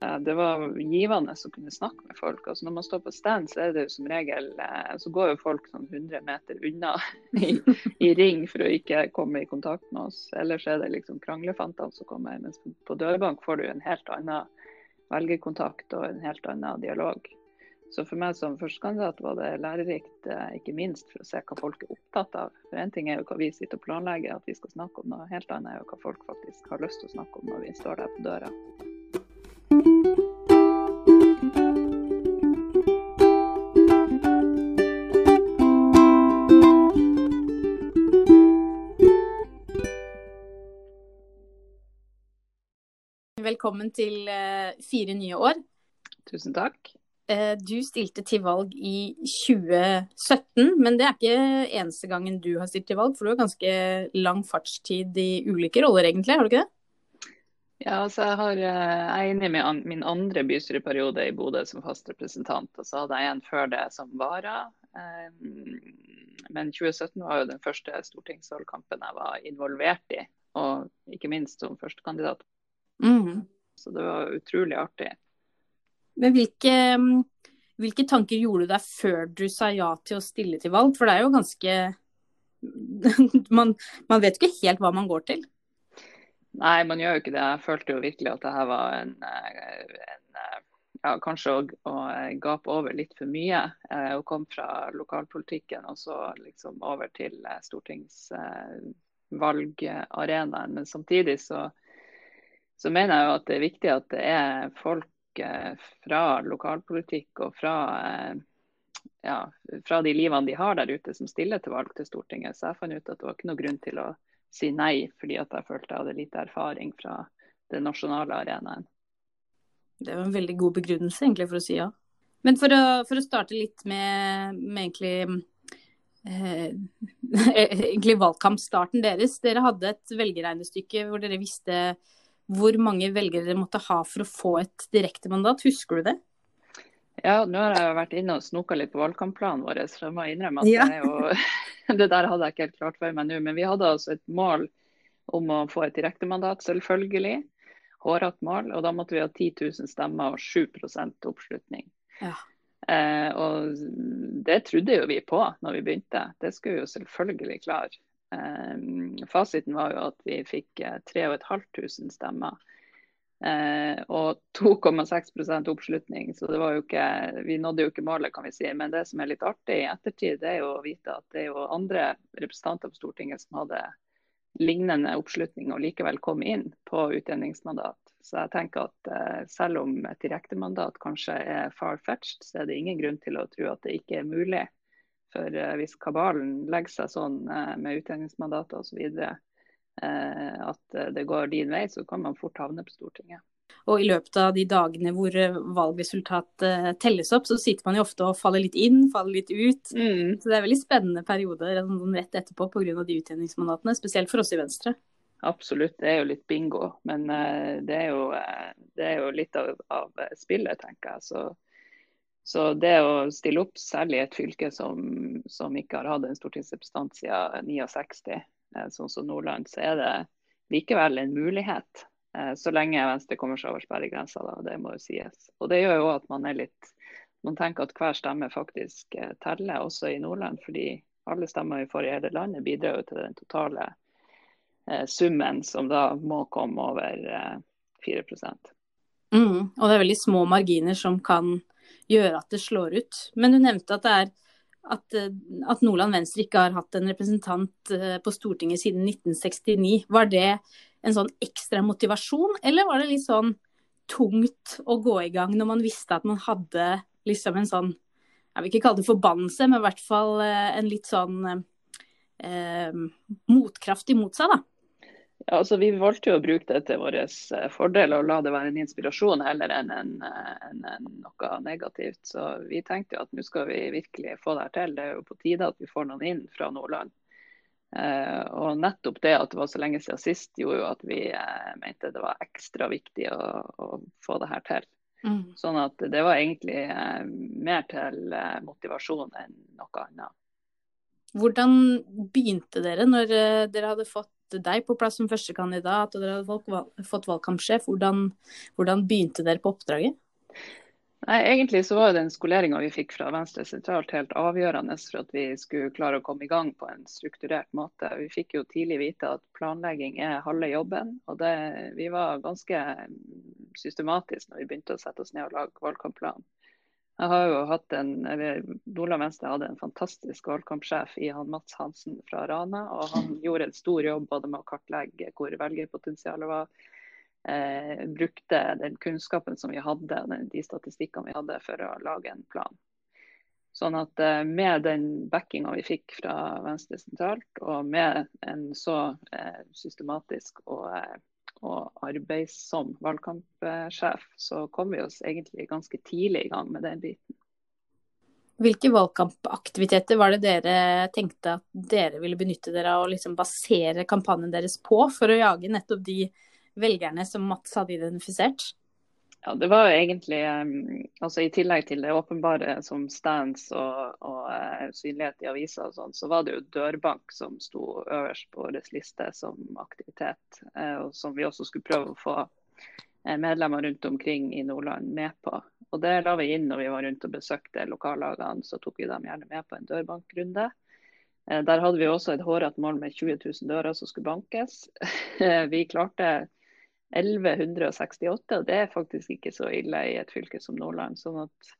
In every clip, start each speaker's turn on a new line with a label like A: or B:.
A: Det var givende å kunne snakke med folk. Altså når man står på stand, så er det jo som regel eh, Så går jo folk sånn 100 meter unna i, i, ring for å ikke komme i kontakt med oss. Ellers er det liksom kranglefantene som kommer. Mens på dørbank får du en helt annen velgerkontakt og en helt annen dialog. Så for meg som førstekandidat var det lærerikt, eh, ikke minst for å se hva folk er opptatt av. For én ting er jo hva vi sitter og planlegger at vi skal snakke om, noe helt annet er jo hva folk faktisk har lyst til å snakke om når vi står der på døra.
B: Velkommen til eh, fire nye år.
A: Tusen takk.
B: Eh, du stilte til valg i 2017, men det er ikke eneste gangen du har stilt til valg, for du har ganske lang fartstid i ulike roller, egentlig, har du ikke det?
A: Ja, altså jeg, har, eh, jeg er inne i min andre bystyreperiode i Bodø som fast representant. Og så hadde jeg en før det som vara. Men 2017 var jo den første stortingsvalgkampen jeg var involvert i. Og ikke minst som førstekandidat. Mm. Så det var utrolig artig.
B: Men hvilke, hvilke, tanker gjorde du deg før du sa ja til å stille til valg? For det er jo ganske man, man vet ikke helt hva man går til.
A: Nei, man gjør jo ikke det. Jeg følte jo virkelig at det her var en, en ja, kanskje å, å, gape over litt for mye. Eh, å komme fra lokalpolitikken og så liksom over til eh, stortingsvalgarenaen. Men samtidig så, så, mener jeg jo at det er viktig at det er folk fra lokalpolitikk og fra, eh, ja, fra de livene de har der ute som stiller til valg til Stortinget. Så jeg fant ut at det var ikke noe grunn til å si nei, fordi at jeg følte jeg hadde lite erfaring fra den nasjonale arenaen.
B: Det var en veldig god begrunnelse egentlig for å si ja. Men for å, for å starte litt med, med egentlig, eh, egentlig valgkampstarten deres. Dere hadde et velgerregnestykke hvor dere visste hvor mange velgere dere måtte ha for å få et direktemandat. Husker du det?
A: Ja, nå har jeg vært inne og snoka litt på valgkampplanen vår, så jeg må innrømme at ja. det, jo, det, der hadde jeg ikke helt klart for meg nå. Men vi hadde altså et mål om å få et direktemandat, selvfølgelig. Hårete mål. Og da måtte vi ha 10 000 stemmer og 7% oppslutning. Ja. Eh, og det trodde jo vi på når vi begynte. Det skulle vi jo selvfølgelig klare. Ehm, fasiten var jo at vi fikk 3500 eh, stemmer. Eh, og 2,6% oppslutning, så det var jo ikke, vi nådde jo ikke målet, kan vi si. Men det som er litt artig i ettertid, det er jo å vite at det er jo andre representanter på Stortinget som hadde lignende oppslutning og likevel kom inn på utjevningsmandat. Så jeg tenker at eh, selv om et direktemandat kanskje er far-fetched, så er det ingen grunn til å tro at det ikke er mulig. For eh, hvis kabalen legger seg sånn eh, med utlendingsmandater osv. Eh, at det går din vei, så kan man fort havne på Stortinget.
B: Og i løpet av de dagene hvor valgresultatet telles opp, så sitter man jo ofte og faller litt inn, faller litt ut. Mm. Så det er veldig spennende periode sånn rett etterpå pga. de utjevningsmandatene, spesielt for oss i Venstre.
A: Absolutt, det er jo litt bingo. Men det er jo, det er jo litt av, av, spillet, tenker jeg. Så så det å stille opp, særlig i et fylke som, som, ikke har hatt en stortingsrepresentant siden 69, eh, sånn som Nordland, så er det likevel en mulighet. Eh, så lenge Venstre kommer seg over sperregrensa, da. Det må jo sies. Og det gjør jo at man er litt Man tenker at hver stemme faktisk eh, teller, også i Nordland. Fordi alle stemmer vi får i hele landet, bidrar jo til den totale summen som da må komme over 4%
B: mm, Og det er veldig små marginer som kan gjøre at det slår ut. Men du nevnte at er at, eh, at Nordland Venstre ikke har hatt en representant eh, på Stortinget siden 1969. Var det en sånn ekstra motivasjon, eller var det litt sånn tungt å gå i gang når man visste at man hadde liksom en sånn Jeg vil ikke kalle det forbannelse, men i hvert fall eh, en litt sånn eh, motkraft imot seg, da.
A: Ja, altså Vi valgte jo å bruke det til vår eh, fordel og la det være en inspirasjon heller enn en, eh, en, en noe negativt. Så Vi tenkte jo at nå skal vi virkelig få det her til. Det er jo på tide at vi får noen inn fra Nordland. Eh, og nettopp det at det var så lenge siden sist, gjorde jo at vi eh, mente det var ekstra viktig å, å få det her til. Mm. Sånn at det var egentlig eh, mer til eh, motivasjon enn noe annet.
B: Hvordan begynte dere når dere hadde fått fått deg på plass som førstekandidat, og dere hadde fått valgkampsjef. Hvordan, hvordan begynte dere på oppdraget?
A: Nei, Egentlig så var den skoleringa vi fikk fra Venstre sentralt helt avgjørende for at vi skulle klare å komme i gang på en strukturert måte. Vi fikk jo tidlig vite at planlegging er halve jobben. og det, Vi var ganske systematiske når vi begynte å sette oss ned og lage valgkampplan. Jeg har jo hatt en, eller Nordland Venstre hadde en fantastisk valgkampsjef i han Mats Hansen fra Rana. og Han gjorde en stor jobb både med å kartlegge hvor velgerpotensialet var. Eh, brukte den kunnskapen som vi hadde, de statistikkene vi hadde for å lage en plan. Sånn at eh, Med den backinga vi fikk fra Venstre sentralt, og med en så eh, systematisk og og arbeidsom valgkampsjef, så kom vi oss egentlig ganske tidlig i gang med den biten.
B: Hvilke valgkampaktiviteter var det dere tenkte at dere ville benytte dere av å liksom basere kampanjen deres på, for å jage nettopp de velgerne som Mats hadde identifisert?
A: Ja, det var jo egentlig altså I tillegg til det åpenbare som stands og, og uh, synlighet i aviser, og sånn, så var det jo dørbank som sto øverst på vår liste som aktivitet. Uh, og Som vi også skulle prøve å få uh, medlemmer rundt omkring i Nordland med på. Og Det la vi inn når vi var rundt og besøkte lokallagene. Så tok vi dem gjerne med på en dørbankrunde. Der hadde vi også et hårete mål med 20 000 dører som skulle bankes. vi klarte 1168, og det er faktisk ikke så ille i et fylke som Nordland. sånn at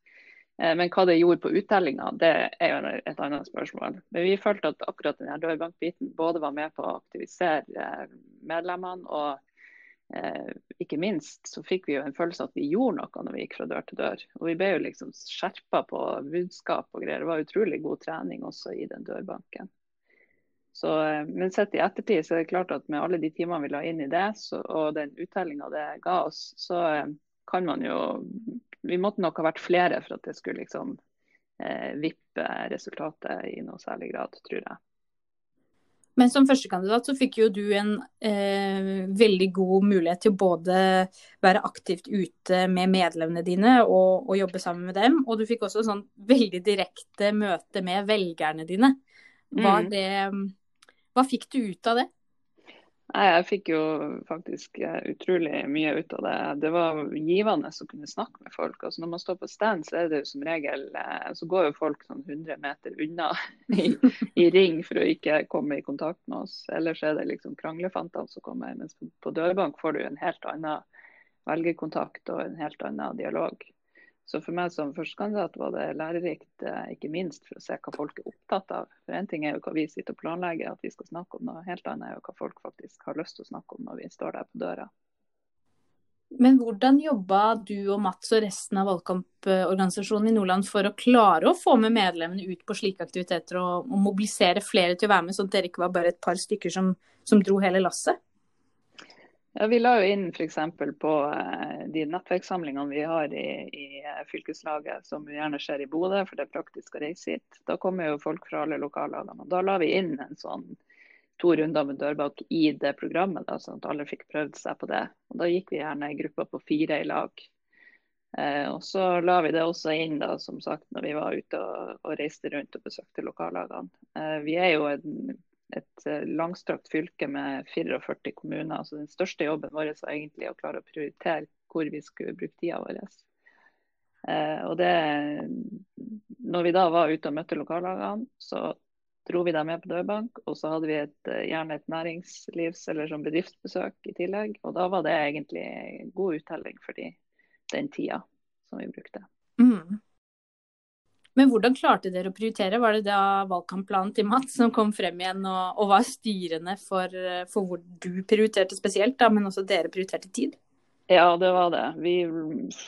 A: eh, men hva det gjorde på uttellinga, det er jo et annet spørsmål. Men vi følte at akkurat denne dørbankbiten både var med på å aktivisere eh, medlemmene, og eh, ikke minst så fikk vi jo en følelse at vi gjorde noe når vi gikk fra dør til dør. Og vi ble jo liksom skjerpa på budskap og greier. Det var utrolig god trening også i den dørbanken. Så, eh, men sett i ettertid så er det klart at med alle de timene vi la inn i det, så, og den uttellinga det ga oss, så eh, kan man jo Vi måtte nok ha vært flere for at det skulle liksom eh, vippe resultatet i noe særlig grad, tror jeg.
B: Men som førstekandidat så fikk jo du en eh, veldig god mulighet til å både være aktivt ute med medlemmene dine og, og, jobbe sammen med dem. Og du fikk også sånn veldig direkte møte med velgerne dine. Var mm. Hva fikk du ut av det?
A: Nei, Jeg fikk jo faktisk eh, utrolig mye ut av det. Det var givende å kunne snakke med folk. Altså Når man står på stand, så er det jo som regel eh, så går jo folk sånn 100 meter unna i, i, ring for å ikke komme i kontakt med oss. Ellers er det liksom kranglefantene som kommer. Mens på dørbank får du en helt annen velgerkontakt og en helt annen dialog. Så for meg som førstekandidat var det lærerikt, eh, ikke minst for å se hva folk er opptatt av. For Én ting er jo hva vi sitter og planlegger at vi skal snakke om, noe helt annet er jo hva folk faktisk har lyst til å snakke om når vi står der på døra.
B: Men hvordan jobba du og Mats og resten av valgkamporganisasjonen i Nordland for å klare å få med medlemmene ut på slike aktiviteter og, og mobilisere flere til å være med, sånn at dere ikke var bare et par stykker som, som dro hele lasset?
A: Ja, Vi la jo inn f.eks. på eh, de nettverkssamlingene vi har i, i, eh, fylkeslaget, som gjerne skjer i Bodø, for det er praktisk å reise hit. Da kommer jo folk fra alle lokallagene. Da la vi inn en sånn to runder med dørbak i det programmet, da, sånn at alle fikk prøvd seg på det. Og Da gikk vi gjerne i grupper på fire i lag. Eh, og Så la vi det også inn da, som sagt, når vi var ute og, og reiste rundt og besøkte lokallagene. Eh, vi er jo en et eh, langstrakt fylke med 44 kommuner. Så den største jobben vår var egentlig å klare å prioritere hvor vi skulle bruke tida vår. Eh, og det, når vi da var ute og møtte lokallagene, så dro vi dem med på dørbank. Og så hadde vi et, eh, gjerne et næringslivs- eller sånn bedriftsbesøk i tillegg. Og da var det egentlig god uttelling for de, den tida som vi brukte. Mm.
B: Men hvordan klarte dere å prioritere? Var det da valgkampplanen til Mats som kom frem igjen og, og var styrende for, for, hvor du prioriterte spesielt, da, men også dere prioriterte tid?
A: Ja, det var det. Vi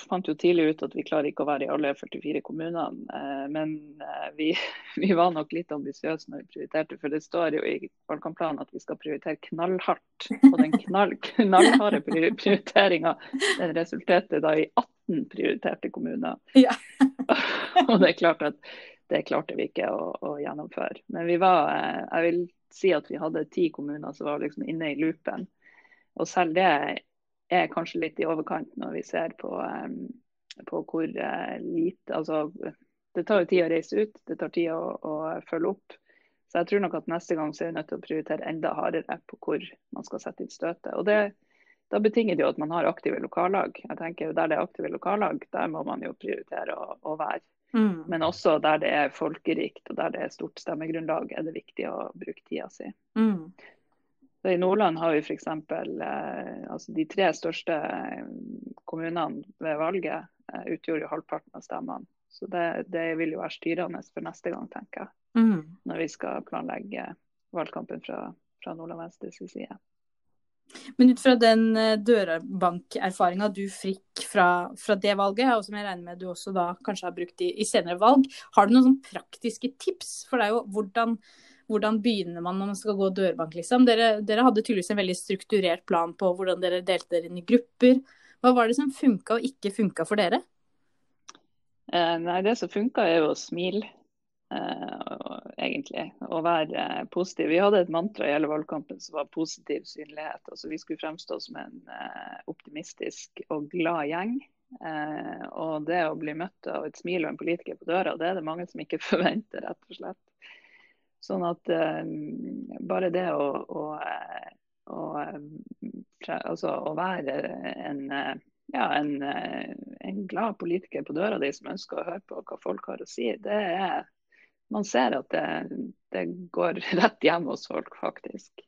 A: fant jo tidlig ut at vi klarer ikke å være i alle 44 kommunene. Eh, men eh, vi, vi var nok litt ambisiøse når vi prioriterte, for det står jo i valgkampplanen at vi skal prioritere knallhardt. Og den knall, knallharde prioriteringa resulterte da i 18 prioriterte kommuner. Ja. og det er klart at det klarte vi ikke å, å, gjennomføre. Men vi var, eh, jeg vil si at vi hadde ti kommuner som var liksom inne i loopen. Og selv det er kanskje litt i overkant når vi ser på, på hvor uh, lite Altså, det tar jo tid å reise ut, det tar tid å, å følge opp. Så jeg tror nok at neste gang så er vi nødt til å prioritere enda hardere på hvor man skal sette inn støtet. Og det, da betinger det jo at man har aktive lokallag. Jeg tenker Der det er aktive lokallag, der må man jo prioritere å, å være. Mm. Men også der det er folkerikt og der det er stort stemmegrunnlag, er det viktig å bruke tida si. Mm. Så I Nordland har vi f.eks. Eh, altså de tre største eh, kommunene ved valget eh, utgjorde jo halvparten av stemmene. Så det, det, vil jo være styrende for neste gang, tenker jeg mm. når vi skal planlegge valgkampen fra, fra Nordland Venstres side.
B: Men ut fra den eh, dørbankerfaringa du fikk fra, fra, det valget, og som jeg regner med du også da kanskje har brukt i, i senere valg, har du noen sånn praktiske tips? For det er jo hvordan, hvordan begynner man når man skal gå dørbank, liksom? Dere, dere, hadde tydeligvis en veldig strukturert plan på hvordan dere delte dere inn i grupper. Hva var det som funka og ikke funka for dere?
A: Eh, nei, Det som funka er jo å smile. og egentlig, Og være eh, positiv. Vi hadde et mantra i hele valgkampen som var positiv synlighet. Altså, vi skulle fremstå som en uh, optimistisk og glad gjeng. og det å bli møtt av et smil og en politiker på døra, det er det mange som ikke forventer, rett og slett. Sånn at bare det å, å, å, altså, å være en ja, en, en, glad politiker på døra di som ønsker å høre på hva folk har å si, det er man ser at det, det, går rett hjem hos folk, faktisk.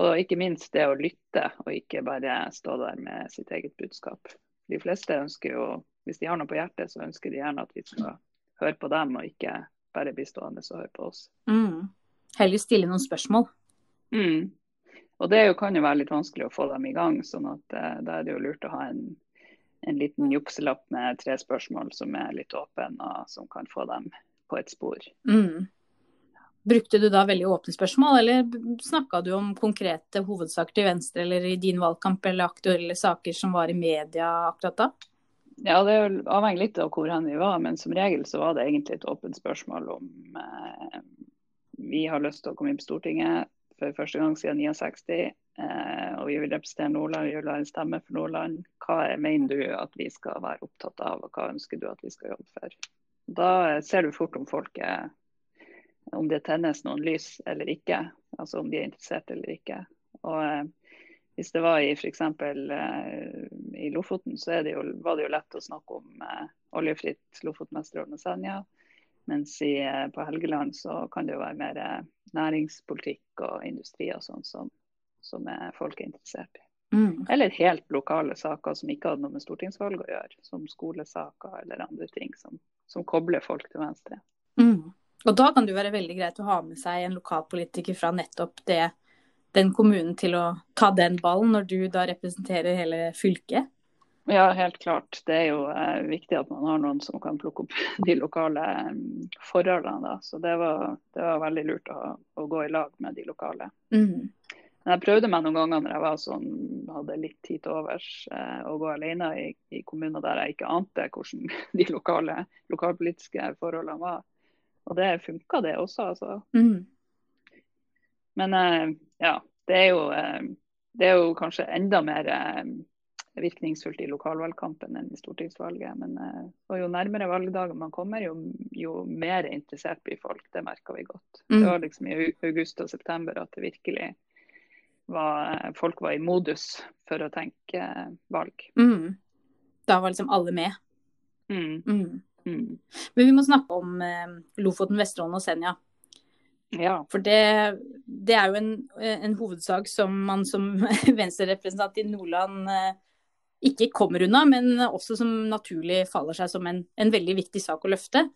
A: Og ikke minst det å lytte, og ikke bare stå der med sitt eget budskap. De fleste ønsker jo, hvis de har noe på hjertet, så ønsker de gjerne at vi skal høre på dem, og ikke bare bli stående og høre på oss.
B: Mm. Heller stille noen spørsmål.
A: Mm. Og det jo, kan jo være litt vanskelig å få dem i gang, sånn at eh, da er det jo lurt å ha en, en liten jukselapp med tre spørsmål som er litt åpen, og som kan få dem på et spor. Mm.
B: Brukte du da veldig åpne spørsmål, eller snakka du om konkrete hovedsaker til Venstre eller i din valgkamp, eller aktuelle saker som var i media akkurat da?
A: Ja, Det er jo avhengig litt av hvor hen vi var, men som regel så var det egentlig et åpent spørsmål om eh, vi har lyst til å komme inn på Stortinget for første gang siden 69, eh, og vi vil representere Nordland, vi vil ha en stemme for Nordland. Hva mener du at vi skal være opptatt av, og hva ønsker du at vi skal jobbe for? Da ser du fort om folk er om det tennes noen lys eller ikke. Altså om de er interessert eller ikke. Og eh, Hvis det var i f.eks. Eh, i Lofoten, så det jo, var det jo lett å snakke om eh, oljefritt Lofoten, Vesterålen og Senja. Mens i, eh, på Helgeland så kan det jo være mer eh, næringspolitikk og industri og sånn som, som folk er interessert i. Mm. Eller helt lokale saker som ikke hadde noe med stortingsvalg å gjøre. Som skolesaker eller andre ting som, som kobler folk til Venstre.
B: Mm. Og da kan det jo være veldig greit å ha med seg en lokalpolitiker fra nettopp det, den kommunen til å ta den ballen, når du da representerer hele fylket?
A: Ja, helt klart. Det er jo eh, viktig at man har noen som kan plukke opp de lokale um, forholdene. Da. Så det var, det var, veldig lurt å, å, gå i lag med de lokale. Mm. Men jeg prøvde meg noen ganger når jeg var sånn, hadde litt tid til overs, eh, å gå alene i, i, kommuner der jeg ikke ante hvordan de lokale, lokalpolitiske forholdene var. Og det funka det også, altså. Mm. Men eh, ja, det er, jo, eh, det er jo kanskje enda mer eh, virkningsfullt i lokalvalgkampen enn i stortingsvalget. Men jo nærmere valgdagen man kommer, jo, jo, mer interessert blir folk. Det merka vi godt. Mm. Det var liksom i august og september at det virkelig var, folk var i modus for å tenke valg. Mm.
B: Da var liksom alle med. Mm. mm. Mm. Men vi må snakke om Lofoten, Vesterålen og Senja.
A: Ja.
B: For det, det, er jo en, en hovedsak som man som Venstre-representant i Nordland eh, ikke kommer unna, men også som naturlig faller seg som en, en veldig viktig sak å løfte.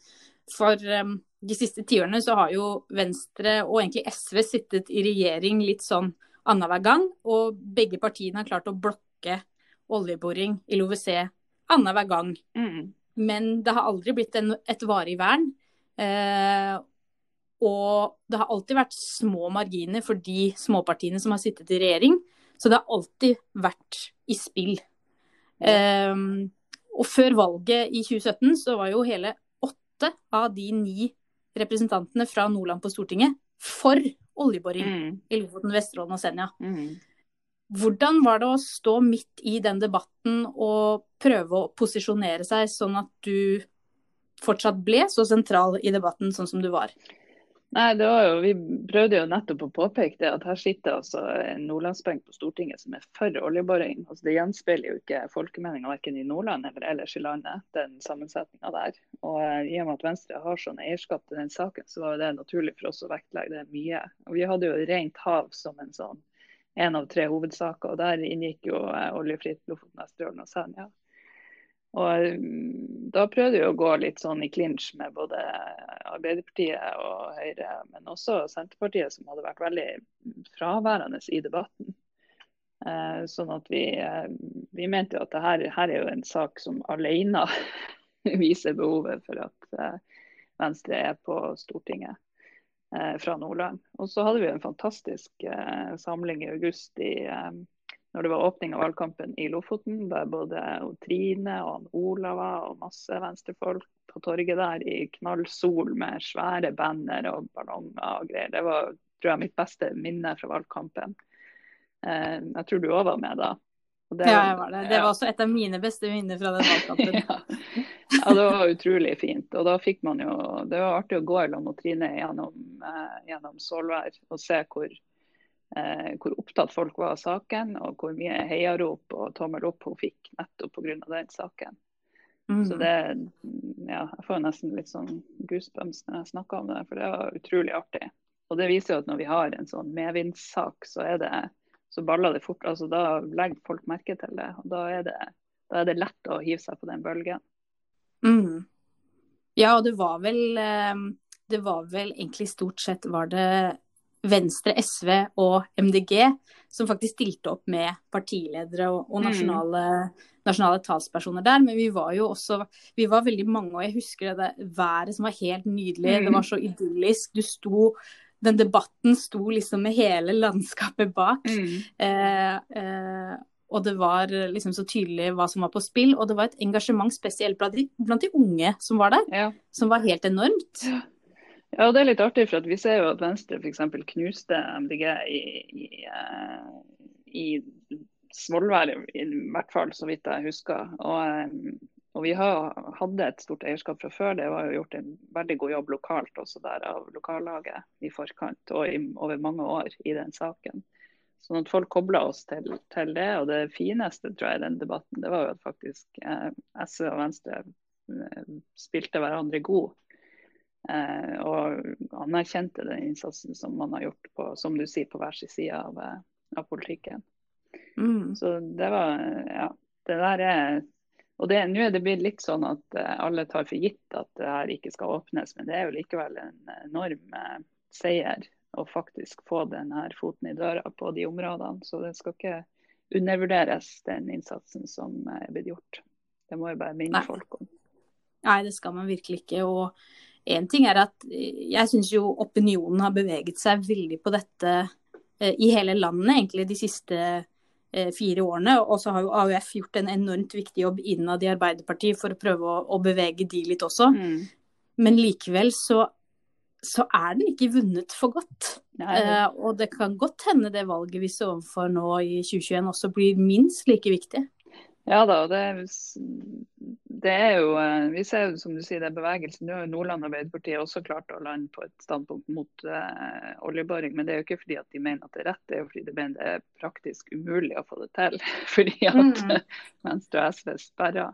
B: For um, de siste tiårene så har jo Venstre og egentlig SV sittet i regjering litt sånn annenhver gang. Og begge partiene har klart å blokke oljeboring i LoVC annenhver gang. Mm. Men det har aldri blitt en, et varig vern. Eh, og det har alltid vært små marginer for de småpartiene som har sittet i regjering. Så det har alltid vært i spill. Um, og før valget i 2017 så var jo hele åtte av de ni representantene fra Nordland på Stortinget for oljeboring mm. i Lofoten, Vesterålen og Senja. Mm. Hvordan var det å stå midt i den debatten og prøve å posisjonere seg sånn at du fortsatt ble så sentral i debatten sånn som du var?
A: Nei, det var jo, Vi prøvde jo nettopp å påpeke det at her sitter altså en nordlandsbenk på Stortinget som er for oljeboring. Altså, det gjenspeiler jo ikke folkemeninga verken i Nordland eller ellers i landet, den sammensetninga der. Og uh, I og med at Venstre har sånn eierskap til den saken, så var det naturlig for oss å vektlegge det mye. Og Vi hadde jo rent hav som en sånn en av tre hovedsaker, og der inngikk jo uh, oljefritt Lofoten, Vesterålen og Senja. Og mm, Da prøvde vi å gå litt sånn i klinsj med både Arbeiderpartiet og Høyre, men også Senterpartiet, som hadde vært veldig fraværende i debatten. Eh, sånn at vi, eh, vi mente at det her, er jo en sak som alene viser behovet for at eh, Venstre er på Stortinget fra Nordland. Og så hadde vi en fantastisk samling i august i når det var åpning av valgkampen i Lofoten, der både Trine og Olava og masse venstrefolk på torget der i knall sol med svære banner og ballonger og greier. Det var tror jeg, mitt beste minne fra valgkampen. Eh, jeg tror du òg var med da.
B: Det, ja, jeg var det. Det var også et av mine beste minner fra den valgkampen.
A: ja. ja. det var utrolig fint. Og da fikk man jo Det var artig å gå i lag med Trine gjennom, eh, gjennom Solvær og se hvor eh, hvor opptatt folk var av saken, og hvor mye heiarop og tommel opp hun fikk nettopp pga. den saken. Mm. Så det Ja, jeg får nesten litt sånn goosebumps når jeg snakker om det, for det var utrolig artig. Og det viser jo at når vi har en sånn medvindssak, så er det så baller det fort. altså Da legger folk merke til det. og Da er det, da er det lett å hive seg på den bølgen.
B: Mm. Ja, og det var vel eh, Det var vel egentlig stort sett var det Venstre, SV og MDG som faktisk stilte opp med partiledere og, og mm. nasjonale, mm. nasjonale, talspersoner der. Men vi var jo også vi var veldig mange, og jeg husker det været som var helt nydelig. Mm. Det var så idyllisk. Du sto den debatten sto liksom med hele landskapet bak. Mm. Eh, eh, og det var liksom så tydelig hva som var på spill. Og det var et engasjement spesielt blant de, blant de unge som var der, ja. som var helt enormt. Ja.
A: og det er litt artig, for vi ser jo at Venstre f.eks. knuste MDG i, i, eh, i Svolvær, i hvert fall, så vidt jeg husker. Og, eh, og vi har, hadde et stort eierskap fra før. Det var jo gjort en veldig god jobb lokalt også der av lokallaget i forkant og i, over mange år i den saken. Sånn at folk kobla oss til, til, det. Og det fineste tror jeg i den debatten, det var jo at faktisk eh, SV og Venstre eh, spilte hverandre god og anerkjente den innsatsen som man har gjort på, som du sier, på hver sin side av, eh, av politikken. Mm. Så det var Ja. Det der er og det, nå er det blitt litt sånn at eh, alle tar for gitt at det her ikke skal åpnes, men det er jo likevel en enorm seier å faktisk få den her foten i døra på de områdene. Så det skal ikke undervurderes, den innsatsen som er blitt gjort. Det må jo bare minne Nei. folk om.
B: Nei, det skal man virkelig ikke. Og Én ting er at eh, jeg syns jo opinionen har beveget seg veldig på dette eh, i hele landet egentlig de siste eh, fire årene. Og så har jo AUF gjort en enormt viktig jobb innad i Arbeiderpartiet for å prøve å, å bevege de litt også. Mm. Men likevel så, så, er den ikke vunnet for godt. Uh, og det kan godt hende det valget vi står overfor nå i 2021 også blir minst like viktig.
A: Ja da, det, det, er jo eh, Vi ser jo som du sier, det er bevegelsen. Nå har Nordland Arbeiderparti også klart å lande på et standpunkt mot uh, oljeboring. Men det er jo ikke fordi at de mener at det er rett, det er jo fordi de mener det er praktisk umulig å få det til. Fordi at mm. Venstre og SV sperrer.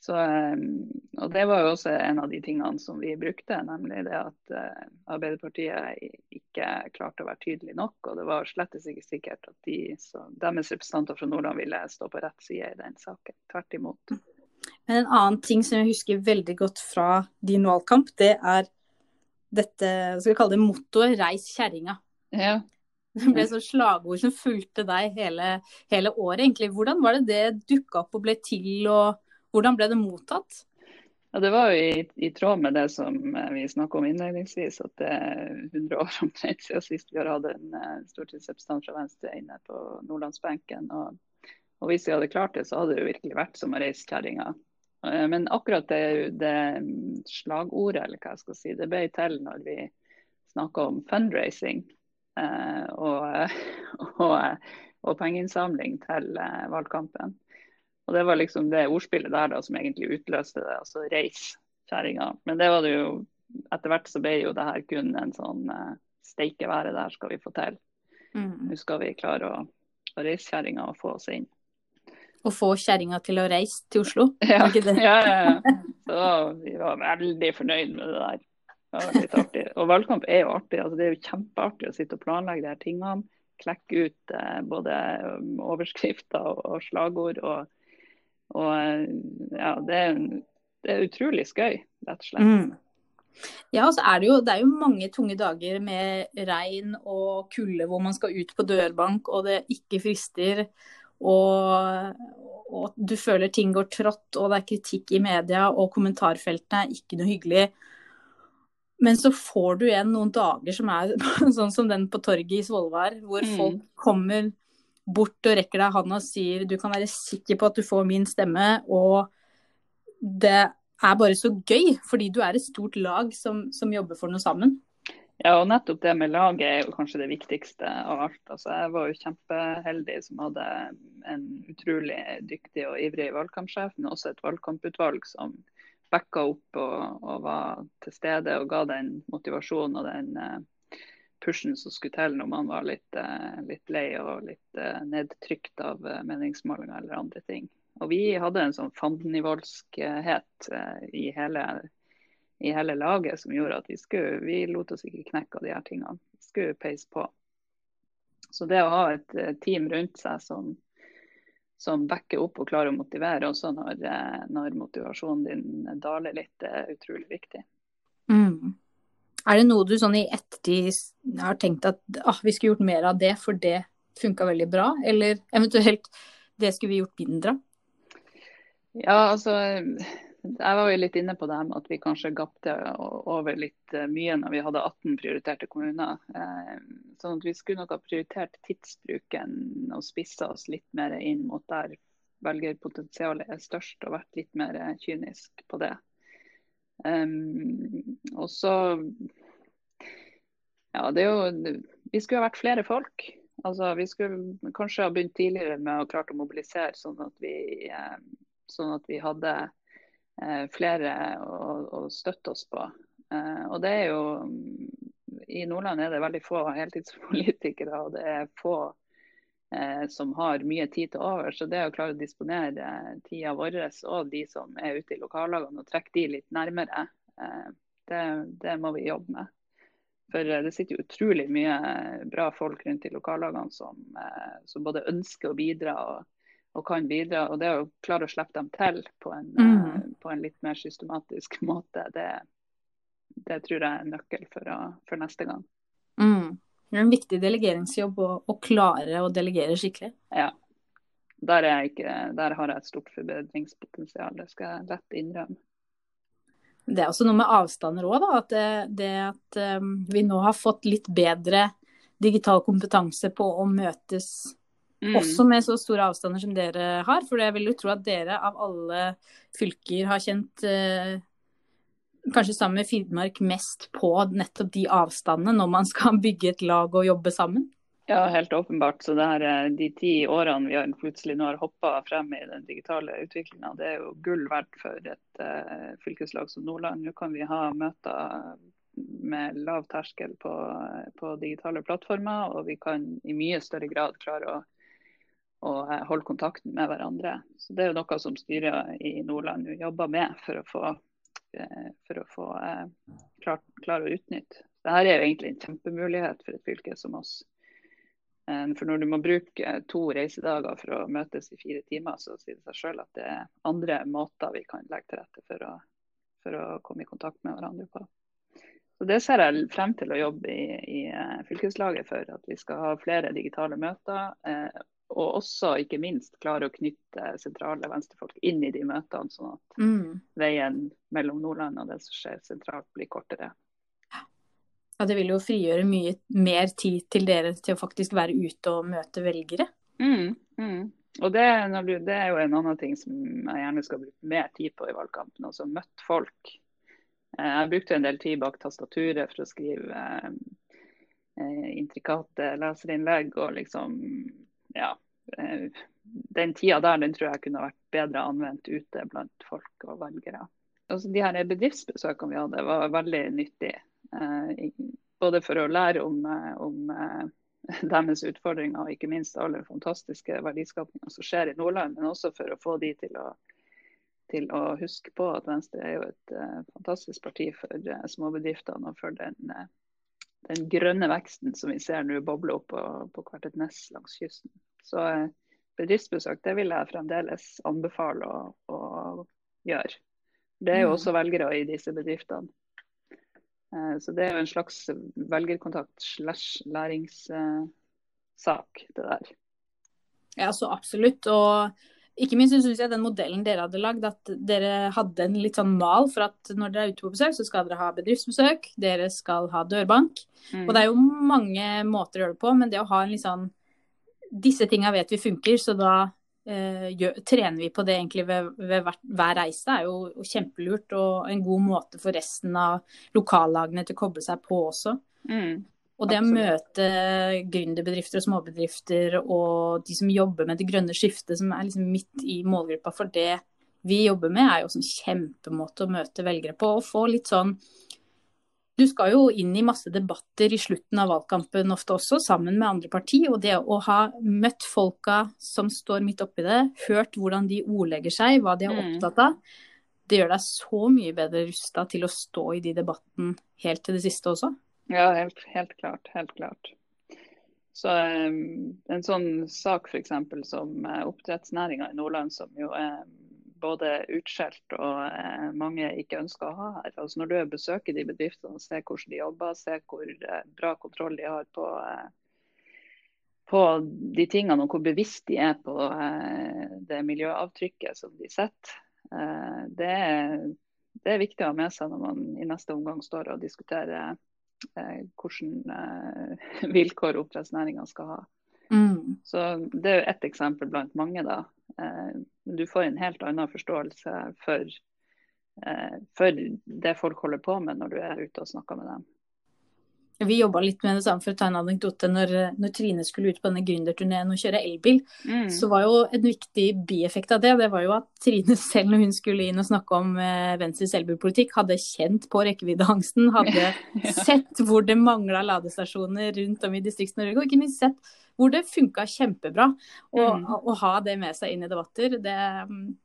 A: Så, ehm, og Det var jo også en av de tingene som vi brukte, nemlig det at uh, Arbeiderpartiet ikke klarte å være tydelig nok. Og det var slett ikke sikkert at de, så, deres representanter fra Nordland ville stå på rett side i den saken. Tvert imot.
B: Men en annen ting som jeg husker veldig godt fra din valgkamp, det er dette skal vi kalle det mottoet 'reis kjerringa'. Ja. Det ble sånn slagord som fulgte deg hele, hele året. egentlig. Hvordan var det det dukka opp og ble til? og hvordan ble det mottatt?
A: Ja, Det var jo i, i tråd med det som eh, vi snakka om innledningsvis, at det er 100 år omtrent siden sist vi har hatt en uh, stortingsrepresentant fra Venstre inne på nordlandsbenken. Og, og, hvis vi hadde klart det, så hadde det jo virkelig vært som å reise kjerringa. Uh, men akkurat det, det, slagordet, eller hva jeg skal si, det ble til når vi snakka om fundraising og, og, og pengeinnsamling til valgkampen. Og Det var liksom det ordspillet der da som egentlig utløste det, altså reis kjerringa. Men det var det jo etter hvert så ble jo det her kun en sånn uh, steike været der skal vi få til.
B: Mm.
A: Nå skal vi klare å, å reise kjerringa og få oss inn.
B: Og få kjerringa til å reise til Oslo?
A: Ja, ja, ja, ja. Så vi var veldig fornøyd med det der. Det var litt artig. Og valgkamp er jo artig. altså Det er jo kjempeartig å sitte og planlegge de her tingene. Klekke ut eh, både um, overskrifter og, og slagord. Og, og eh, ja, det det er utrolig skøy, rett og slett.
B: Mm. Ja, og så er det, jo, det er jo mange tunge dager med regn og kulde hvor man skal ut på dørbank og det ikke frister. Og, og du føler ting går trått, og det er kritikk i media, og kommentarfeltene er ikke noe hyggelig. Men så får du igjen noen dager som er sånn som den på torget i Svolvær, hvor
A: Mm.
B: folk kommer bort og rekker deg handa og sier du kan være sikker på at du får min stemme. Og det er bare så gøy, fordi du er et stort lag som, som jobber for noe sammen.
A: Ja, og nettopp det med laget er jo kanskje det viktigste av alt. Altså, jeg var jo kjempeheldig som hadde en utrolig dyktig og ivrig valgkampsjef, men også et valgkamputvalg som backa opp og, og var til stede og ga den motivasjonen og den eh, pushen som skulle til når man var litt, eh, litt lei og litt eh, nedtrykt av eh, meningsmålinger eller andre ting. Og vi hadde en sånn fandenivoldskhet i hele i hele laget som gjorde at vi skulle, vi lot oss ikke knekke av de her tingene. Vi skulle peise på. Så det å ha et team rundt seg som, som backer opp og klarer å motivere også når, når motivasjonen din daler litt, er utrolig viktig.
B: Mm. Er det noe du sånn i ettertid har tenkt at ah, vi skulle gjort mer av det, for det funka veldig bra? Eller eventuelt det skulle vi gjort mindre?
A: Ja, altså jeg var jo litt inne på det med at vi kanskje gapte over litt eh, mye når vi hadde 18 prioriterte kommuner. Eh, Sånn at vi skulle nok ha prioritert tidsbruken og spissa oss litt mer inn mot der velgerpotensialet er størst, og vært litt mer kynisk på det. Um, og så Ja, det er jo Vi skulle ha vært flere folk. Altså, vi skulle kanskje ha begynt tidligere med å klart å mobilisere, sånn at vi, eh, sånn at vi hadde eh, flere å, å støtte oss på. Eh, og det er jo I Nordland er det veldig få heltidspolitikere, og det er få som har mye tid til over. Så det å klare å disponere tida vår og de som er ute i lokallagene, og trekke de litt nærmere, eh, det, det må vi jobbe med. For eh, det sitter jo utrolig mye bra folk rundt i lokallagene som, eh, som både ønsker å bidra og, og, kan bidra. Og det å klare å slippe dem til på en,
B: Mm.
A: eh, på en litt mer systematisk måte, det, det tror jeg er en nøkkel for, å, for neste gang.
B: Mm. Det er en viktig delegeringsjobb å, å klare å delegere skikkelig.
A: Ja. Der, er ikke, der har jeg et stort forbedringspotensial, det skal jeg lett innrømme.
B: Det er også noe med avstander òg, da. At det, det at um, vi nå har fått litt bedre digital kompetanse på å møtes
A: Mm.
B: også med så store avstander som dere har. For jeg vil jo tro at dere av alle fylker har kjent eh, kanskje sammen med Finnmark mest på nettopp de avstandene når man skal bygge et lag og jobbe sammen.
A: Ja, helt åpenbart. Så det her, eh, de ti årene vi har plutselig nå har hoppa frem i den digitale utviklinga, det er jo gull verdt for et uh, fylkeslag som Nordland. Nå kan vi ha møter med lav terskel på, på digitale plattformer, og vi kan i mye større grad klare å, og holde kontakten med hverandre. Så Det er jo noe som styret i Nordland jobber med for å få, for å få klart, klare å utnytte. Dette er jo egentlig en kjempemulighet for et fylke som oss. For når du må bruke to reisedager for å møtes i fire timer, så sier det seg selv at det er andre måter vi kan legge til rette for å, for å komme i kontakt med hverandre på. Så Det ser jeg frem til å jobbe i, i fylkeslaget for, at vi skal ha flere digitale møter. Eh, og også ikke minst klare å knytte sentrale venstrefolk inn i de møtene, sånn at
B: Mm.
A: veien mellom Nordland og det som skjer sentralt blir kortere.
B: Ja, det vil jo frigjøre mye mer tid til dere til å faktisk være ute og møte velgere.
A: Mm, mm. Og det, det er jo en annen ting som jeg gjerne skal bruke mer tid på i valgkampen. Altså møtt folk. Eh, Jeg brukte en del tid bak tastaturet for å skrive eh, eh, intrikate leserinnlegg. Og liksom, ja. Eh, den tida der den tror jeg kunne vært bedre anvendt ute blant folk og velgere. Også de her bedriftsbesøkene vi hadde, var veldig nyttige. Eh, både for å lære om, eh, om deres utfordringer og ikke minst alle fantastiske verdiskapninger som skjer i Nordland, men også for å få de til å, til å huske på at Venstre er jo et fantastisk parti for småbedriftene og for den, den, grønne veksten som vi ser nå boble opp på, på hvert et ness langs kysten. Så bedriftsbesøk det vil jeg fremdeles anbefale å, å gjøre. Det er jo mm. også velgere i disse bedriftene. Eh, så det er jo en slags velgerkontakt slash læringssak, det der.
B: Ja, så absolutt. Og ikke minst syns jeg den modellen dere hadde lagd, at dere hadde en litt sånn mal for at når dere er ute på besøk, så skal dere ha bedriftsbesøk, dere skal ha dørbank. Mm. Og det er jo mange måter å gjøre det på, men det å ha en litt sånn Disse tinga vet vi funker, så da eh, gjør, trener vi på det egentlig ved, ved hver, hver, reise, er jo kjempelurt. Og en god måte for resten av lokallagene til å koble seg på også. Mm, og det å møte gründerbedrifter og småbedrifter og de som jobber med det grønne skiftet, som er liksom midt i målgruppa for det vi jobber med, er jo en kjempemåte å møte velgere på. Og få litt sånn du skal jo inn i masse debatter i slutten av valgkampen ofte også, sammen med andre parti. Og det å ha møtt folka som står midt oppi det, hørt hvordan de ordlegger seg, hva de er mm. opptatt av, det gjør deg så mye bedre rusta til å stå i de debatten helt til det siste også.
A: Ja, helt, helt klart. Helt klart. Så um, En sånn sak f.eks. som uh, oppdrettsnæringa i Nordland, som jo er både utskjelt og eh, mange ikke ønsker å ha her. Altså Når du besøker de bedriftene og ser hvordan de jobber, ser hvor eh, bra kontroll de har på, eh, på de tingene og hvor bevisst de er på eh, det miljøavtrykket som de setter, eh, det det, er, viktig å ha med seg når man i neste omgang står og diskuterer eh, hvordan vilkår oppdrettsnæringa skal ha. Mm. Så Det er jo ett eksempel blant mange. da. Eh, du får en helt annen forståelse for, eh, for det folk holder på med når du er ute og snakker med dem.
B: Vi jobba litt med det samme for å ta en anekdote. Når, når Trine skulle ut på denne gründerturneen og kjøre elbil, mm. så var jo en viktig bieffekt av det, det var jo at Trine selv når hun skulle inn og snakke om eh, Venstres elbilpolitikk, hadde kjent på rekkeviddeangsten, hadde sett hvor det mangla ladestasjoner rundt om i Distrikts-Norge, og ikke minst sett hvor det funka kjempebra. Og mm. å ha det med seg inn i debatter, det,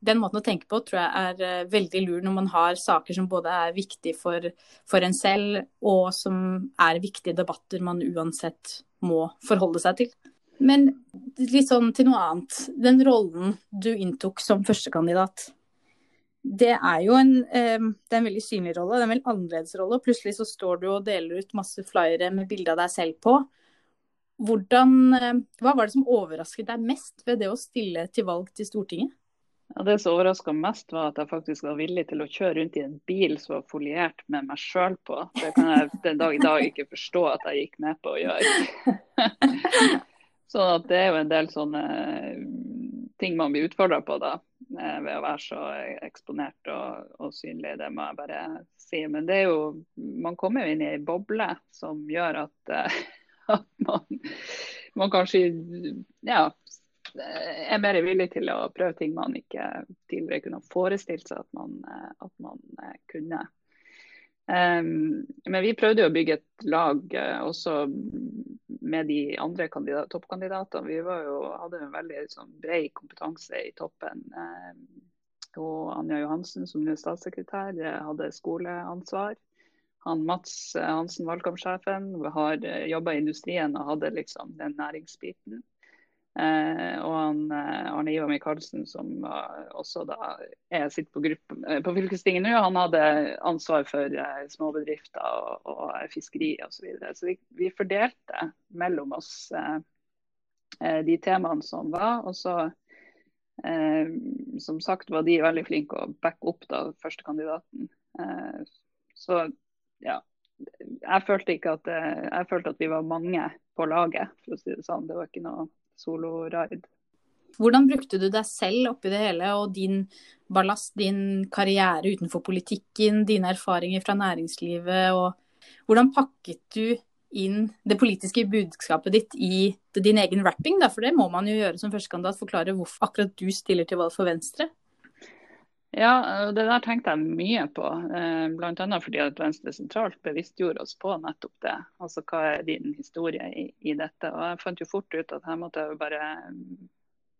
B: den måten å tenke på tror jeg er uh, veldig lur når man har saker som både er viktige for, for en selv, og som er viktige debatter man uansett må forholde seg til. Men litt sånn til noe annet. Den rollen du inntok som førstekandidat. Det er jo en, eh, det er en veldig synlig rolle, det er en veldig annerledes rolle. Plutselig så står du og deler ut masse flyere med bilde av deg selv på. Hvordan, eh, hva var det som overrasket deg mest ved det å stille til valg til Stortinget?
A: Ja, det som overraska mest, var at jeg faktisk var villig til å kjøre rundt i en bil som var foliert med meg sjøl på. Det kan jeg den dag i dag ikke forstå at jeg gikk med på å gjøre. så det er jo en del sånne ting man blir utfordra på da, eh, ved å være så eksponert og, og, synlig. Det må jeg bare si. Men det er jo, man kommer jo inn i ei boble som gjør at eh, at man, man kanskje ja, er mer villig til å prøve ting man ikke tidligere kunne forestilt seg at man, at man eh, kunne. Um, men vi prøvde å bygge et lag uh, også med de andre toppkandidatene. Vi jo, hadde en veldig sånn, bred kompetanse i toppen. Um, og Anja Johansen, som nå er statssekretær, hadde skoleansvar han Mats eh, Hansen, valgkampsjefen, har eh, jobba i industrien og hadde liksom den næringsbiten. Eh, og han, eh, Arne Ivar Michaelsen, som også da er, sitter på, gruppe, på fylkestinget nå, han hadde ansvar for eh, småbedrifter og, og fiskeri osv. Så, videre. så vi, vi, fordelte mellom oss de temaene som var. Og så, som sagt, var de veldig flinke å backe opp da førstekandidaten. så ja, jeg følte ikke at eh, jeg følte at vi var mange på laget, for å si det sånn. Det var ikke noe solo-ride.
B: Hvordan brukte du deg selv oppi det hele, og din ballast, din karriere utenfor politikken, dine erfaringer fra næringslivet, og hvordan pakket du inn det politiske budskapet ditt i din egen rapping? Da? For det må man jo gjøre som førstekandidat, forklare hvorfor akkurat du stiller til valg for Venstre.
A: Ja, det der tenkte jeg mye på. Eh, Bl.a. fordi at Venstre sentralt bevisstgjorde oss på nettopp det. Altså hva er din historie i, i, dette. Og jeg fant jo fort ut at her måtte jeg bare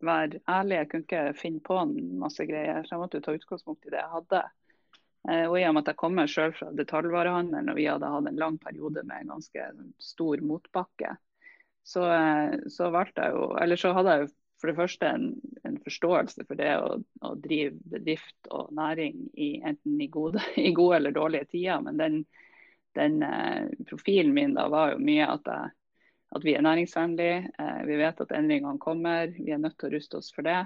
A: være ærlig. Jeg kunne ikke finne på en masse greier. Så jeg måtte jo ta utgangspunkt i det jeg hadde. Eh, og i og med at jeg kommer selv fra detaljvarehandelen og vi hadde hatt en lang periode med en ganske stor motbakke, så, eh, så jeg jo Eller så hadde jeg jo for det første en, en forståelse for det å, å, drive bedrift og næring i, enten i gode, i gode, eller dårlige tider. Men den, den eh, profilen min da var jo mye at, jeg, at vi er næringsvennlige. Eh, vi vet at endringene kommer. Vi er nødt til å ruste oss for det.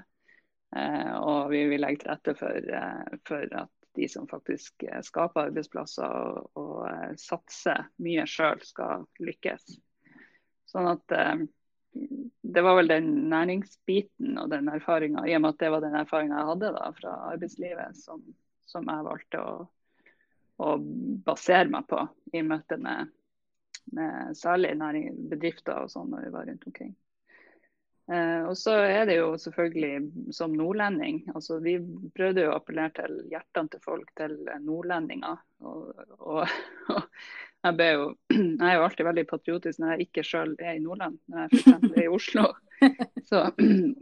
A: Eh, og vi vil legge til rette for, eh, for, at de som faktisk eh, skaper arbeidsplasser og, og eh, satser mye sjøl, skal lykkes. Sånn at det var vel den næringsbiten og den erfaringa, i og med at det var den erfaringa jeg hadde da, fra arbeidslivet, som, som jeg valgte å, å, basere meg på i møte med, med særlig næring, bedrifter og sånn når vi var rundt omkring. Eh, og så er det jo selvfølgelig som nordlending. altså Vi prøvde jo å appellere til hjertene til folk, til nordlendinger. Og, og, og jeg, jo, jeg, er jo alltid veldig patriotisk når jeg ikke sjøl er i Nordland, når jeg f.eks. er i Oslo. Så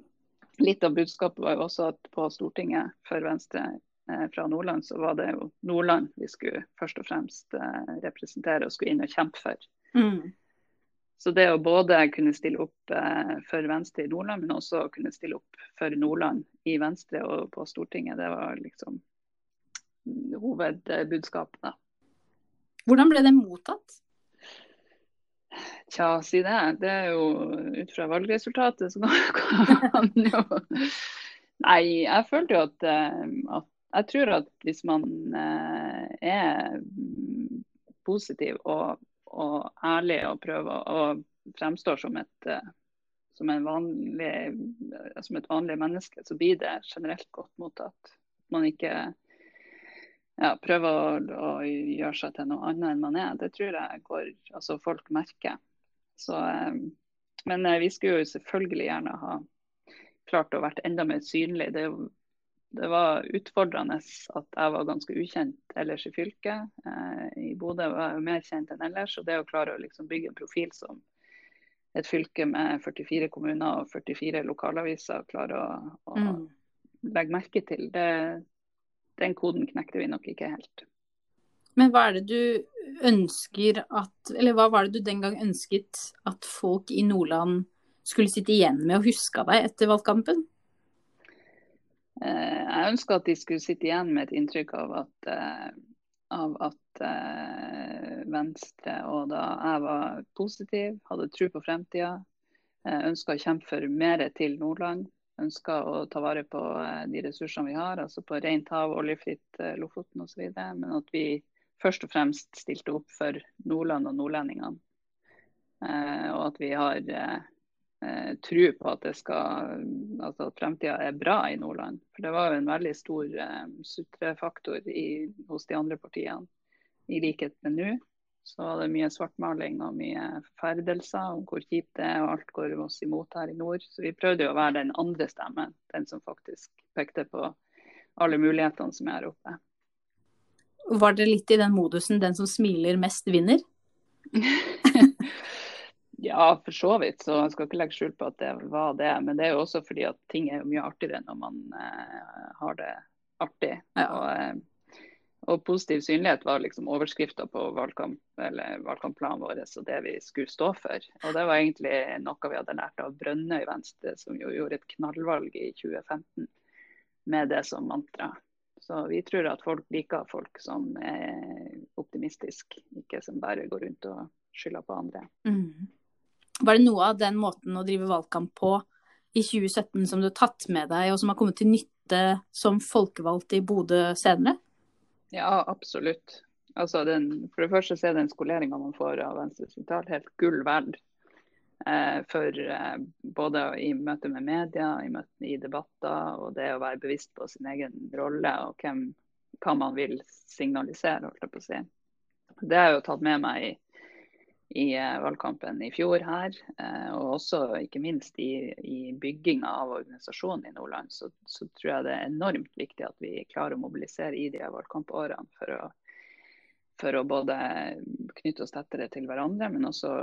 A: litt av budskapet var jo også at på Stortinget for Venstre eh, fra Nordland, så var det jo Nordland vi skulle først og fremst eh, representere og skulle inn og kjempe for. Mm. Så det å både kunne stille opp eh, for Venstre i Nordland, men også kunne stille opp for Nordland i Venstre og på Stortinget, det var liksom hovedbudskapet. da.
B: Hvordan ble det mottatt?
A: Tja, si det. Det er jo ut fra valgresultatet så kan jo Nei, jeg følte jo at, eh, at, Jeg tror at hvis man eh, er positiv og, og ærlig og prøver og fremstår som et, som som, vanlig, som et vanlig menneske, så blir det generelt godt mottatt. Man ikke ja, prøve å, å, gjøre seg til noe annet enn man er. Det tror jeg går, altså folk merker. Så, eh, men eh, vi skulle jo selvfølgelig gjerne ha klart å vært enda mer synlig. Det, det, var utfordrende at jeg var ganske ukjent ellers i fylket. Eh, I Bodø var jeg mer kjent enn ellers. og det å klare å liksom bygge en profil som et fylke med 44 kommuner og 44 lokalaviser klarer å, å mm. legge merke til, det, den koden knekte vi nok ikke helt.
B: Men hva er det du ønsker at Eller hva var det du den gang ønsket at folk i Nordland skulle sitte igjen med og huske deg etter valgkampen?
A: Eh, jeg ønska at de skulle sitte igjen med et inntrykk av at, eh, av at eh, Venstre og da jeg var positiv, hadde tro på fremtida, ønska å kjempe for mer til Nordland ønsker å ta vare på eh, de ressursene vi har, altså på rent hav, oljefritt eh, Lofoten osv. Men at vi først og fremst stilte opp for Nordland og nordlendingene. Eh, og at vi har tro på at, skal, altså at fremtida er bra i Nordland. For det var jo en veldig stor sutrefaktor hos de andre partiene, i likhet med nå så var det mye svartmaling og mye forferdelser om hvor kjipt det er, og alt går oss imot her i nord. Så vi prøvde jo å være den andre stemmen, den som faktisk pekte på alle mulighetene som er her oppe.
B: Var det litt i den modusen 'den som smiler mest, vinner'?
A: ja, for så vidt. Så jeg skal ikke legge skjul på at det var det. Men det er jo også fordi at ting er mye artigere når man eh, har det artig. Ja. Og, eh, og positiv synlighet var liksom overskrifta på valgkamp, valgkampplanen vår og det vi skulle stå for. Og det var egentlig noe vi hadde lært av Brønnøy Venstre, som jo gjorde et knallvalg i 2015 med det som mantra. Så vi tror at folk liker folk som er optimistiske, ikke som bare går rundt og skylder på andre. Mm.
B: Var det noe av den måten å drive valgkamp på i 2017 som du har tatt med deg, og som har kommet til nytte som folkevalgt i Bodø senere?
A: Ja, absolutt. Altså den, for det første er den skoleringa man får av Venstre Vital helt gull verd. Eh, for eh, både i møte med media, i, møte, i debatter og det å være bevisst på sin egen rolle og hvem, hva man vil signalisere, holdt jeg på å si. Det har jeg jo tatt med meg i, i eh, valgkampen i fjor her. Eh, og også ikke minst i, i bygginga av organisasjonen i Nordland, så, så, tror jeg det er enormt viktig at vi klarer å mobilisere i de valgkampårene for å, for å både knytte oss tettere til hverandre, men også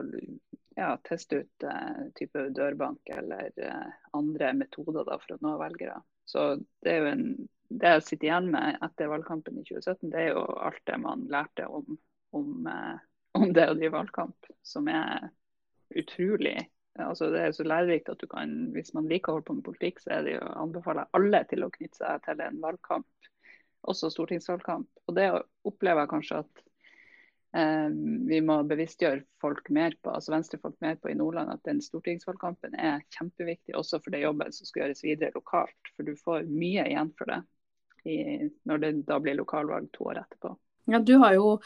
A: ja, teste ut uh, type dørbank eller uh, andre metoder da, for å nå velgere. Så det er jo en, det jeg sitter igjen med etter valgkampen i 2017, det er jo alt det man lærte om, om uh, om det å drive valgkamp, som er utrolig altså Det er så lærerikt at du kan, hvis man liker å holde på med politikk, så er det jo anbefaler alle til å knytte seg til en valgkamp, også stortingsvalgkamp. Og det opplever jeg kanskje at eh, vi må bevisstgjøre folk mer på, altså venstrefolk mer på i Nordland, at den stortingsvalgkampen er kjempeviktig også for det jobben som skal gjøres videre lokalt. For du får mye igjen for det i, når det da blir lokalvalg to år etterpå.
B: Ja, du har jo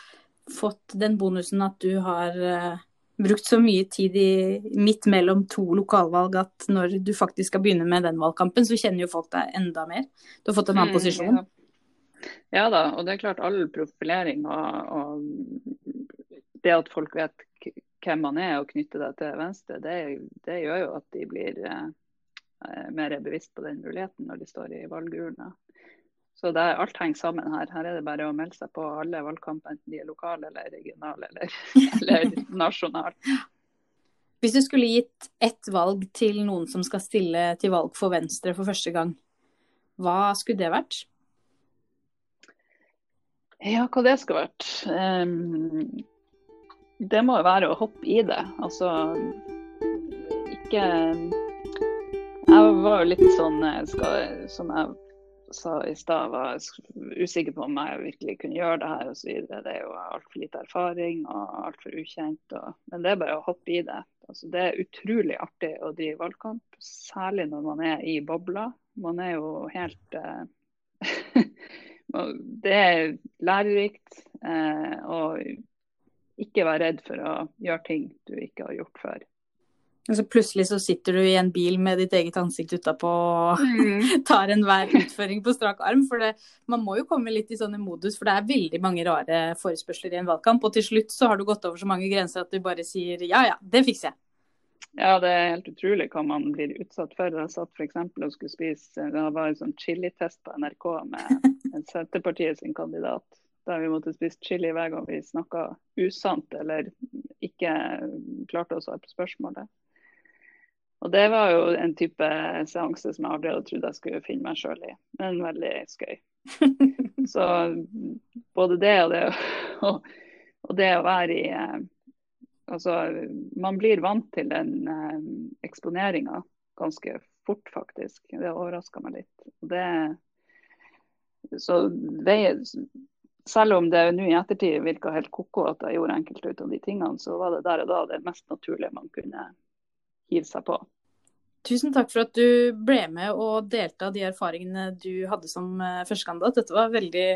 B: fått den bonusen at du har uh, brukt så mye tid i, midt mellom to lokalvalg at når du faktisk skal begynne med den valgkampen, så kjenner jo folk deg enda mer. Du har fått en annen mm, posisjon.
A: Ja. ja. da, og det er klart all profilering og, og det at folk vet hvem man er og knytter deg til Venstre, det, det gjør jo at de blir uh, mer bevisst på den muligheten når de står i valgurna. Så det, alt henger sammen her. Her er det bare å melde seg på alle valgkamper, enten de er lokale eller regionale eller, eller nasjonale.
B: Hvis du skulle gitt ett valg til noen som skal stille til valg for Venstre for første gang, hva skulle det vært?
A: Ja, hva det skulle vært? Um, det må jo være å hoppe i det. Altså ikke Jeg var jo litt sånn eh, skal, som jeg sa i stad, var usikker på om jeg virkelig kunne gjøre det her osv. Det er jo altfor lite erfaring og altfor ukjent. Og, men det er bare å hoppe i det. Altså, det er utrolig artig å drive valgkamp, særlig når man er i bobla. Man er jo helt eh, Det er lærerikt. Eh, og ikke være redd for å gjøre ting du ikke har gjort før.
B: Altså plutselig så sitter du i en bil med ditt eget ansikt utapå og mm. tar enhver utføring på strak arm. For det, man må jo komme litt i sånne modus, for det er veldig mange rare forespørsler i en valgkamp. Og til slutt så har du gått over så mange grenser at du bare sier ja ja, det fikser jeg.
A: Ja, det er helt utrolig hva man blir utsatt for. Jeg satt f.eks. og skulle spise Det var en sånn chilitest på NRK med Senterpartiet sin kandidat. Der vi måtte spise chili hver gang vi snakka usant eller ikke klarte å svare på spørsmålet. Og det var jo en type seanse som jeg aldri hadde trodd jeg skulle finne meg sjøl i, men veldig skøy. Så både det og det, og, og det å være i eh, Altså, man blir vant til den eh, eksponeringa ganske fort, faktisk. Det overraska meg litt. Det, så det, selv om det nå i ettertid virka helt ko-ko at jeg gjorde enkelte av de tingene, så var det der og da det mest naturlige man kunne hive seg på.
B: Tusen takk for at du ble med og delte av de erfaringene du hadde som eh, førstekandidat. Dette var veldig,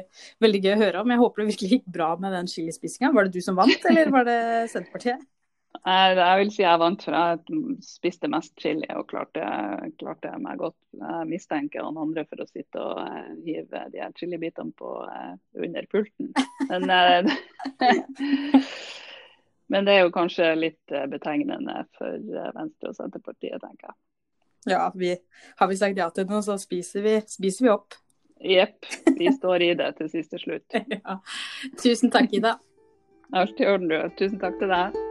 B: veldig gøy å høre om. Jeg håper det virkelig gikk bra med den chilispissinga. Var det du som vant, eller var det Senterpartiet?
A: Jeg vil si jeg vant, for jeg spiste mest chili og klarte, klarte meg godt. Jeg mistenker han andre for å sitte og uh, hive de her chilibitene på uh, under pulten. Men Men det er jo kanskje litt eh, betegnende for eh, Venstre og Senterpartiet, tenker jeg.
B: Ja, vi, har vi sagt ja til noe, så spiser vi, spiser vi opp.
A: Jepp. Vi står i det til siste slutt.
B: ja. Tusen takk, Ida.
A: Alt i orden, du. Tusen takk til deg.